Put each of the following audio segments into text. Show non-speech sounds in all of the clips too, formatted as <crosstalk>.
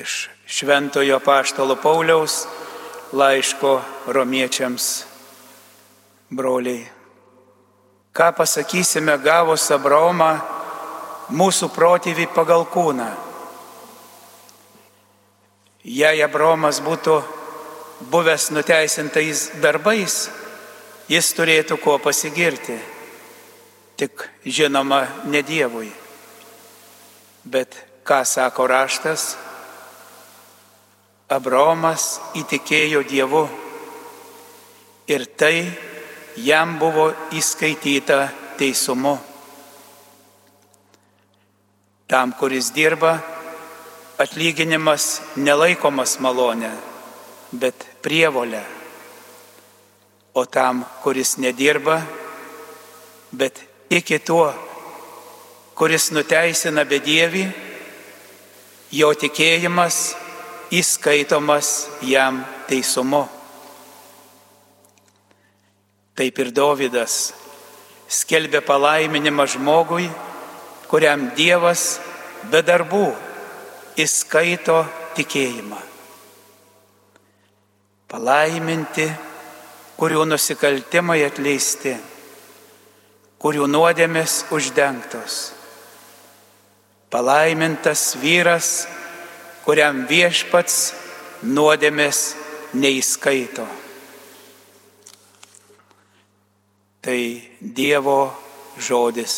iš Šventojo Paštalo Pauliaus laiško romiečiams broliai. Ką pasakysime gavus Abraomą mūsų protėvį pagal kūną? Jei Abraomas būtų buvęs nuteisintais darbais, jis turėtų kuo pasigirti, tik žinoma ne Dievui. Bet ką sako raštas? Abraomas įtikėjo Dievu ir tai jam buvo įskaityta teisumu. Tam, kuris dirba, atlyginimas nelaikomas malonė, bet prievolė. O tam, kuris nedirba, bet iki tuo, kuris nuteisina bedievi, jo tikėjimas įskaitomas jam teisumu. Taip ir Dovydas skelbė palaiminimą žmogui, kuriam Dievas be darbų įskaito tikėjimą. Palaiminti, kurių nusikaltimai atleisti, kurių nuodėmės uždengtos. Palaimintas vyras, kuriam viešpats nuodėmės neįskaito. Tai Dievo žodis.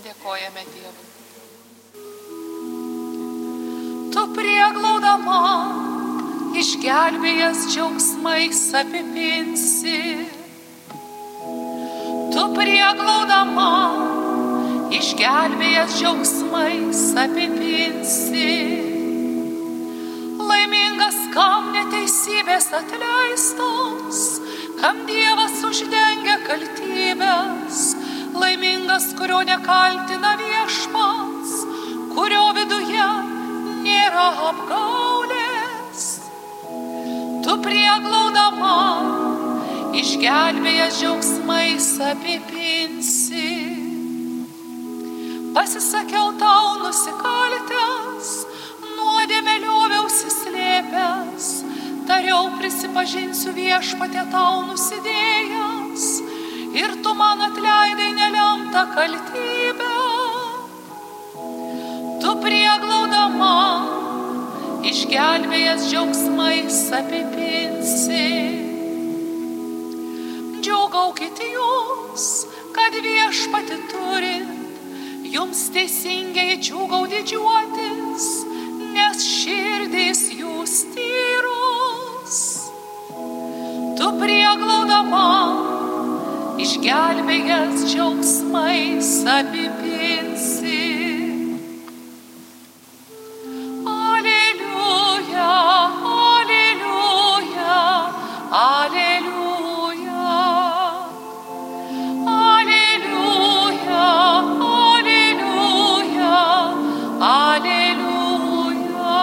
Dėkojame Dievui. Tu prieglaudama išgelbėjęs džiaugsmais apipinsi. Tu prieglaudama išgelbėjęs džiaugsmais apipinsi kam neteisybės atleistos, kam Dievas uždengia kaltybės, laimingas, kurio nekaltina viešpats, kurio viduje nėra apgaulės. Tu prieglaudama, išgelbėjęs džiaugsmais apipinsi. Pasisakiau tau nusikaltęs, prisipažinsiu viešpatė tau nusidėjęs ir tu man atleidai nelemtą kaltybę. Tu prieglaudama, išgelbėjęs džiaugsmais apipinsi. Džiaugaukite jūs, kad viešpati turit, jums teisingai džiugau didžiuotis nes širdys jūs išgelbėjęs džiaugsmais apipinsi. Aleliuja, aleliuja, aleliuja. Aleliuja, aleliuja, aleliuja.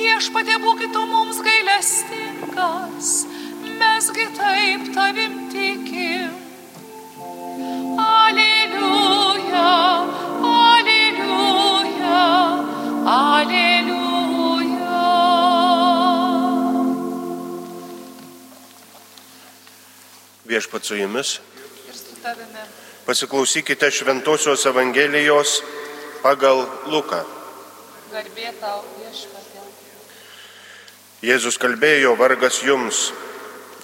Viešpatė būkit tu mums gailestingas, mesgi taip tavim tikim. Aleliuja, aleliuja, aleliuja. Viešpat su jumis. Pasiklausykite Šventojios Evangelijos pagal Luką. Garbė tau viešpatė. Jėzus kalbėjo, vargas jums,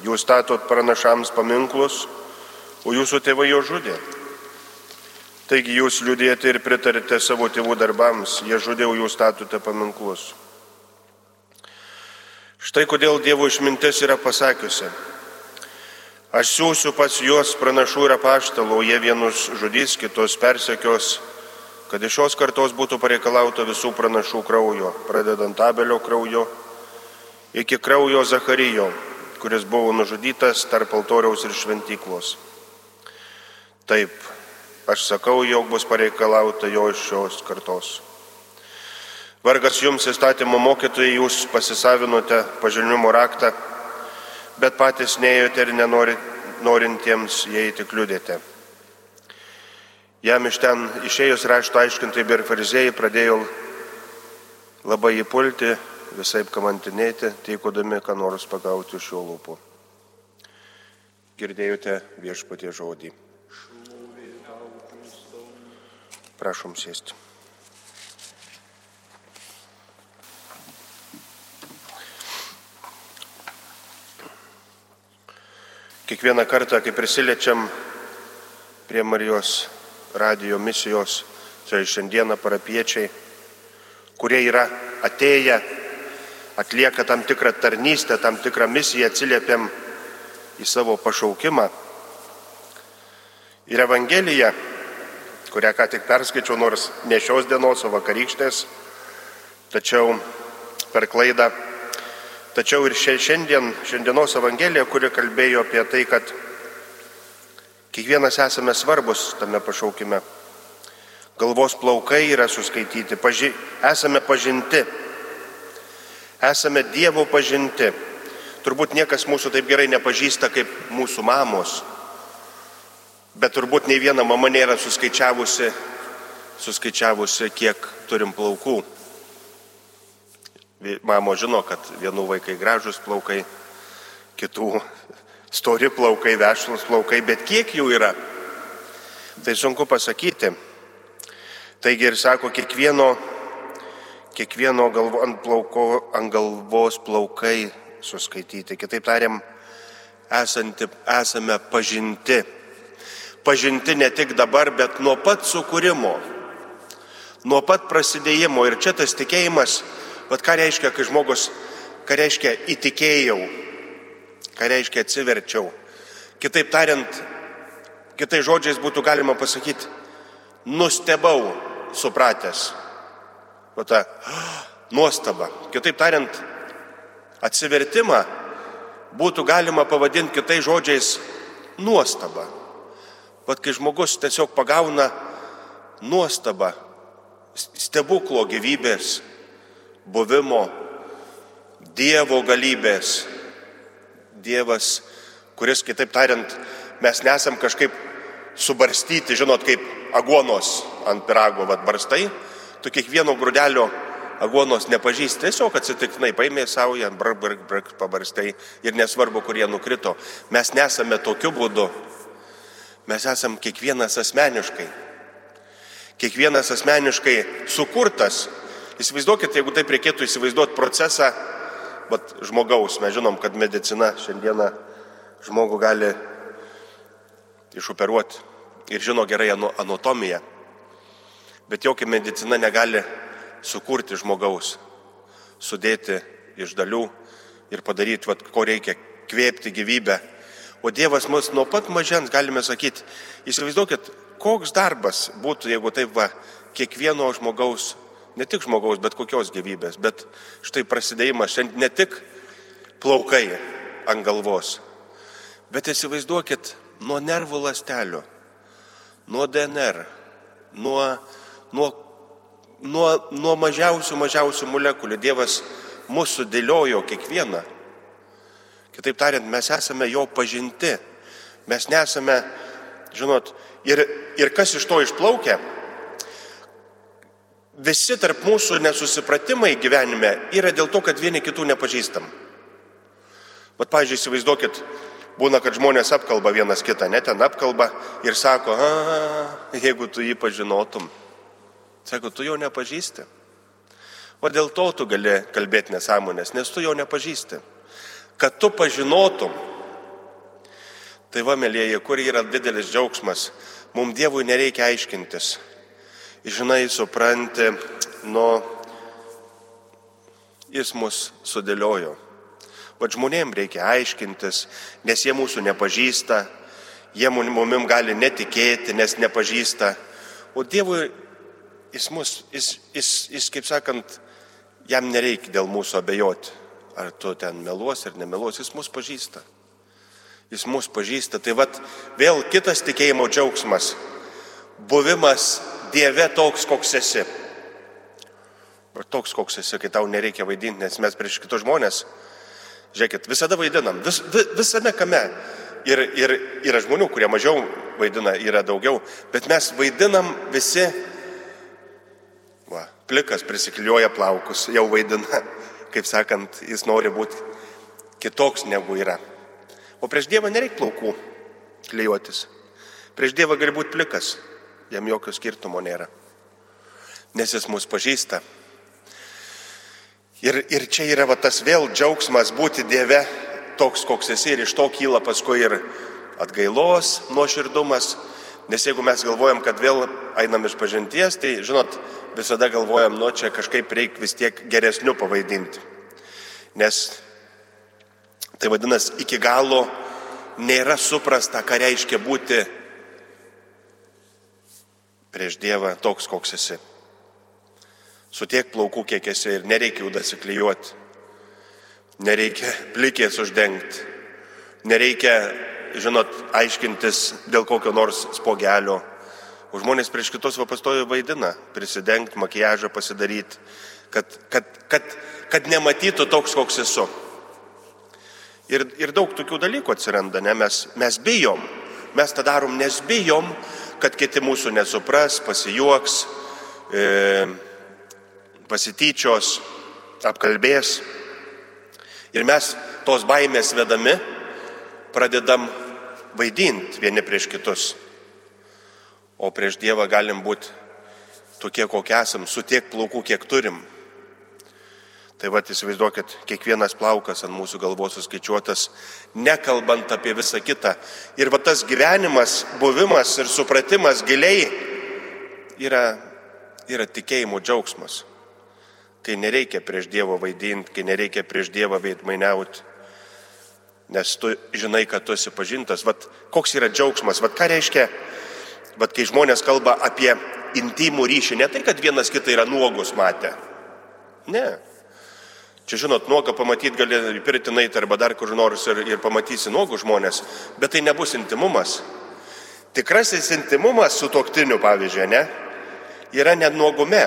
jūs statot pranašams paminklus, o jūsų tėvai jo žudė. Taigi jūs liūdėte ir pritarite savo tėvų darbams, jie žudė, o jūs statote paminklus. Štai kodėl Dievo išmintis yra pasakiusi. Aš siūsiu pas juos pranašų ir apaštalų, jie vienus žudys, kitus persekios, kad iš šios kartos būtų pareikalauta visų pranašų kraujo, pradedant Abelio kraujo iki kraujo Zacharyjo, kuris buvo nužudytas tarp altoriaus ir šventyklos. Taip, aš sakau, jog bus pareikalauta jo iš šios kartos. Vargas jums įstatymo mokytojai, jūs pasisavinote pažinimo raktą, bet patys neėjote ir nenori, norintiems įeiti kliūdėte. Jam iš ten išėjus rašto aiškintai ir farizėjai pradėjo labai įpulti, visai kamantinėti, teikodami, ką nors pagauti iš jo lūpų. Girdėjote viešpatie žodį. Prašom sėsti. Kiekvieną kartą, kai prisiliečiam prie Marijos radio misijos, čia šiandieną parapiečiai, kurie yra atėję, atlieka tam tikrą tarnystę, tam tikrą misiją, atsiliepiam į savo pašaukimą. Ir Evangelija, kurią ką tik perskaičiau, nors ne šios dienos, o vakarykštės, tačiau per klaidą Tačiau ir šiandien, šiandienos Evangelija, kuri kalbėjo apie tai, kad kiekvienas esame svarbus tame pašaukime. Galvos plaukai yra suskaityti, paži, esame pažinti, esame Dievo pažinti. Turbūt niekas mūsų taip gerai nepažįsta kaip mūsų mamos, bet turbūt nei viena mama nėra suskaičiavusi, suskaičiavusi kiek turim plaukų. Mamo žino, kad vienų vaikai gražus plaukai, kitų <laughs> stori plaukai, vešlus plaukai, bet kiek jų yra, tai sunku pasakyti. Taigi ir sako, kiekvieno, kiekvieno galvo, ant, plauko, ant galvos plaukai suskaityti. Kitaip tariam, esanti, esame pažinti. Pažinti ne tik dabar, bet nuo pat sukūrimo, nuo pat prasidėjimo. Ir čia tas tikėjimas Bet ką reiškia, kai žmogus, ką reiškia įtikėjau, ką reiškia atsiverčiau. Kitaip tariant, kitai žodžiais būtų galima pasakyti, nustebau supratęs. O ta nuostaba. Kitaip tariant, atsivertimą būtų galima pavadinti kitais žodžiais nuostaba. Vat kai žmogus tiesiog pagauna nuostabą, stebuklo gyvybės, buvimo, Dievo galybės. Dievas, kuris, kitaip tariant, mes nesam kažkaip subarstyti, žinot, kaip aguonos ant pirago vad barstai, tu kiekvieno grūdelio aguonos nepažįsti, tiesiog atsitiktinai paėmė savo, ją brak, brak, brak, pabarstai ir nesvarbu, kur jie nukrito. Mes nesame tokiu būdu. Mes esam kiekvienas asmeniškai. Kiekvienas asmeniškai sukurtas Įsivaizduokit, jeigu taip reikėtų įsivaizduoti procesą, bet žmogaus, mes žinom, kad medicina šiandieną žmogų gali išoperuoti ir žino gerai anatomiją, bet jokia medicina negali sukurti žmogaus, sudėti iš dalių ir padaryti, vat, ko reikia, kvėpti gyvybę. O Dievas mus nuo pat mažens, galime sakyti, įsivaizduokit, koks darbas būtų, jeigu taip va, kiekvieno žmogaus ne tik žmogaus, bet kokios gyvybės. Bet štai prasidėjimas šiandien ne tik plaukai ant galvos, bet įsivaizduokit nuo nervų lastelių, nuo DNR, nuo, nuo, nuo, nuo mažiausių, mažiausių molekulių. Dievas mūsų dėliojo kiekvieną. Kitaip tariant, mes esame jo pažinti. Mes nesame, žinot, ir, ir kas iš to išplaukia, visi tarp mūsų nesusipratimai gyvenime yra dėl to, kad vieni kitų nepažįstam. Bet, pavyzdžiui, įsivaizduokit, būna, kad žmonės apkalba vienas kitą, net ten apkalba ir sako, jeigu tu jį pažinotum, sako, tu jo nepažįsti. O dėl to tu gali kalbėti nesąmonės, nes tu jo nepažįsti. Kad tu pažinotum, tai va, mėlyje, kur yra didelis džiaugsmas, mums Dievui nereikia aiškintis žinai, supranti, nu, jis mus sudėliojo. Bet žmonėm reikia aiškintis, nes jie mūsų nepažįsta, jie mumim gali netikėti, nes nepažįsta. O Dievui jis mus, jis, jis, jis kaip sakant, jam nereikia dėl mūsų abejoti, ar tu ten meluos ar nemeluos, jis mus pažįsta. Jis mus pažįsta. Tai vad vėl kitas tikėjimo džiaugsmas - buvimas Dieve toks, koks esi. Ir toks, koks esi, kai tau nereikia vaidinti, nes mes prieš kitus žmonės, žiūrėkit, visada vaidinam, vis, vis, visame kame. Ir, ir yra žmonių, kurie mažiau vaidina, yra daugiau, bet mes vaidinam visi, plikas prisiklijuoja plaukus, jau vaidina, kaip sakant, jis nori būti kitoks negu yra. O prieš Dievą nereikia plaukų klijuotis. Prieš Dievą gali būti plikas, jam jokio skirtumo nėra. Nes jis mus pažįsta. Ir, ir čia yra va, tas vėl džiaugsmas būti Dieve toks, koks esi ir iš to kyla paskui ir atgailos, nuoširdumas. Nes jeigu mes galvojam, kad vėl einam iš pažinties, tai žinot, visada galvojam, nu čia kažkaip reikia vis tiek geresnių pavaidinti. Nes tai vadinasi, iki galo nėra suprasta, ką reiškia būti prieš Dievą toks, koks esi. Su tiek plaukų, kiek esi ir nereikia jų dasiklijuoti. Nereikia plikės uždengti. Nereikia, žinot, aiškintis dėl kokio nors spogelio. O žmonės prieš kitos va pastojo vaidina, prisidengti, makiažą pasidaryti, kad, kad, kad, kad nematytų toks, koks esu. Ir, ir daug tokių dalykų atsiranda, ne? Mes, mes bijom. Mes tą darom, nes bijom, kad kiti mūsų nesupras, pasijuoks, e, pasityčios, apkalbės. Ir mes tos baimės vedami pradedam vaidinti vieni prieš kitus. O prieš Dievą galim būti tokie, kokie esam, su tiek plaukų, kiek turim. Tai va, įsivaizduokit, kiekvienas plaukas ant mūsų galvos suskaičiuotas, nekalbant apie visą kitą. Ir va tas gyvenimas, buvimas ir supratimas giliai yra, yra tikėjimo džiaugsmas. Kai nereikia prieš Dievą vaidinti, kai nereikia prieš Dievą veidmainiauti. Nes tu žinai, kad tu esi pažintas. Vat koks yra džiaugsmas, vat ką reiškia, vat kai žmonės kalba apie intimų ryšį, ne tai, kad vienas kitą yra nuogus matę. Ne. Čia žinot, nuogą pamatyti gali pirtinai arba dar kur nors ir, ir pamatysi nuogų žmonės, bet tai nebus intimumas. Tikrasis intimumas su toktiniu, pavyzdžiui, ne, yra ne nuogume,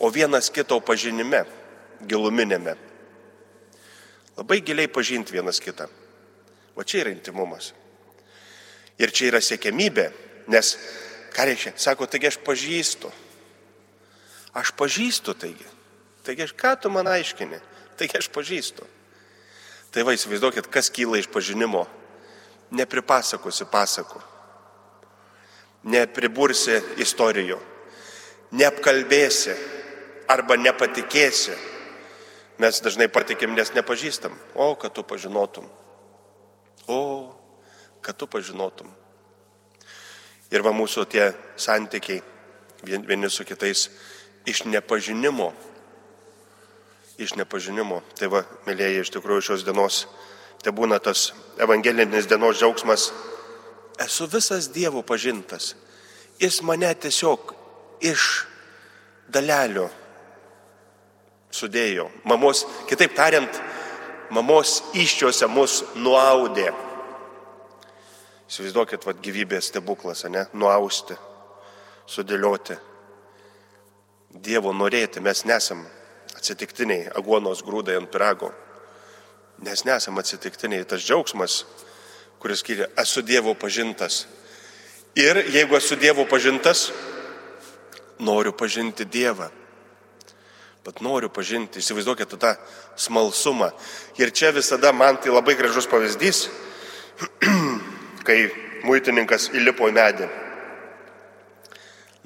o vienas kito pažinime, giluminėme. Labai giliai pažinti vienas kitą. O čia yra intimumas. Ir čia yra siekiamybė, nes, ką reiškia, sako, taigi aš pažįstu. Aš pažįstu taigi. Taigi aš ką tu man aiškini? Taigi aš pažįstu. Tai va įsivaizduokit, kas kyla iš pažinimo. Nepripasakosi pasakų. Nepribursi istorijų. Neapkalbėsi arba nepatikėsi. Mes dažnai patikim, nes nepažįstam. O, kad tu pažinotum. O, kad tu pažinotum. Ir va mūsų tie santykiai vieni su kitais iš nepažinimo iš nepažinimo. Tai va, mėlyje, iš tikrųjų šios dienos, tai būna tas evangelinis dienos džiaugsmas. Esu visas Dievo pažintas. Jis mane tiesiog iš dalelio sudėjo. Mamos, kitaip tariant, mamos iščiose mus nuaudė. Įsivaizduokit, vad gyvybės stebuklas, ne? Nuausti, sudėlioti. Dievo norėti mes nesam atsitiktiniai aguonos grūdai ant pirago. Nes nesam atsitiktiniai, tas džiaugsmas, kuris skiria, esu Dievo pažintas. Ir jeigu esu Dievo pažintas, noriu pažinti Dievą. Bet noriu pažinti, įsivaizduokite tą smalsumą. Ir čia visada man tai labai gražus pavyzdys, <clears throat> kai muitininkas įlipo į medį.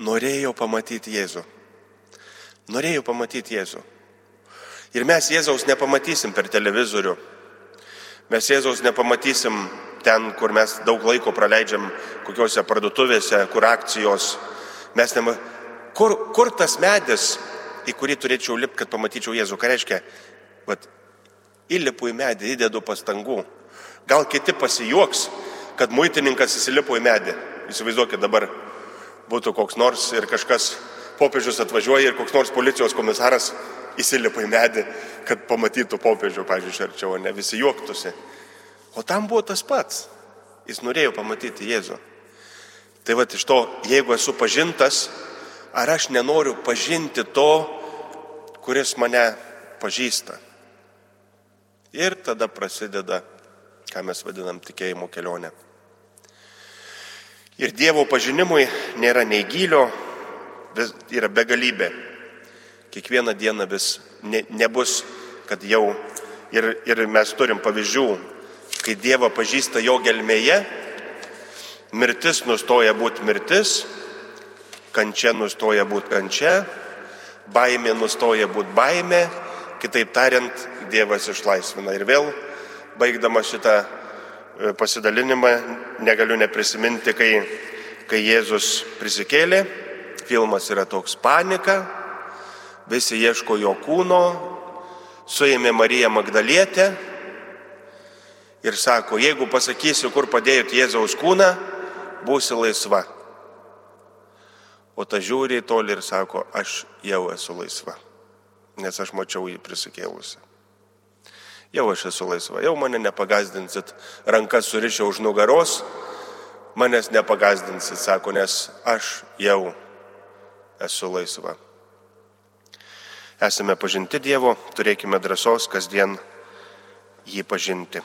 Norėjau pamatyti Jėzų. Norėjau pamatyti Jėzų. Ir mes Jėzaus nepamatysim per televizorių. Mes Jėzaus nepamatysim ten, kur mes daug laiko praleidžiam kokiuose parduotuvėse, kur akcijos. Mes nema... kur, kur tas medis, į kurį turėčiau lipti, kad pamatyčiau Jėzų? Ką reiškia? Vat, įlipu į medį, įdedu pastangų. Gal kiti pasijuoks, kad muitininkas įsilipo į medį. Įsivaizduokit dabar, būtų koks nors ir kažkas popiežius atvažiuoja ir koks nors policijos komisaras įsilipa į medį, kad pamatytų popiežių, pažiūrėjau, arčiau, ne visi juoktųsi. O tam buvo tas pats. Jis norėjo pamatyti Jėzų. Tai va iš to, jeigu esu pažintas, ar aš nenoriu pažinti to, kuris mane pažįsta. Ir tada prasideda, ką mes vadinam tikėjimo kelionė. Ir Dievo pažinimui nėra nei gylio, yra begalybė. Kiekvieną dieną vis ne, nebus, kad jau ir, ir mes turim pavyzdžių, kai Dievą pažįsta jo gelmėje, mirtis nustoja būti mirtis, kančia nustoja būti kančia, baimė nustoja būti baimė, kitaip tariant, Dievas išlaisvina. Ir vėl, baigdama šitą e, pasidalinimą, negaliu neprisiminti, kai, kai Jėzus prisikėlė, filmas yra toks panika, visi ieško jo kūno, suėmė Mariją Magdalietę ir sako, jeigu pasakysiu, kur padėjot Jėzaus kūną, būsi laisva. O ta žiūri į tolį ir sako, aš jau esu laisva, nes aš mačiau jį prisikėlusi. Jau aš esu laisva, jau mane nepagazdinsit, rankas surišę už nugaros, manęs nepagazdinsit, sako, nes aš jau esu laisva. Esame pažinti Dievo, turėkime drąsos kasdien jį pažinti.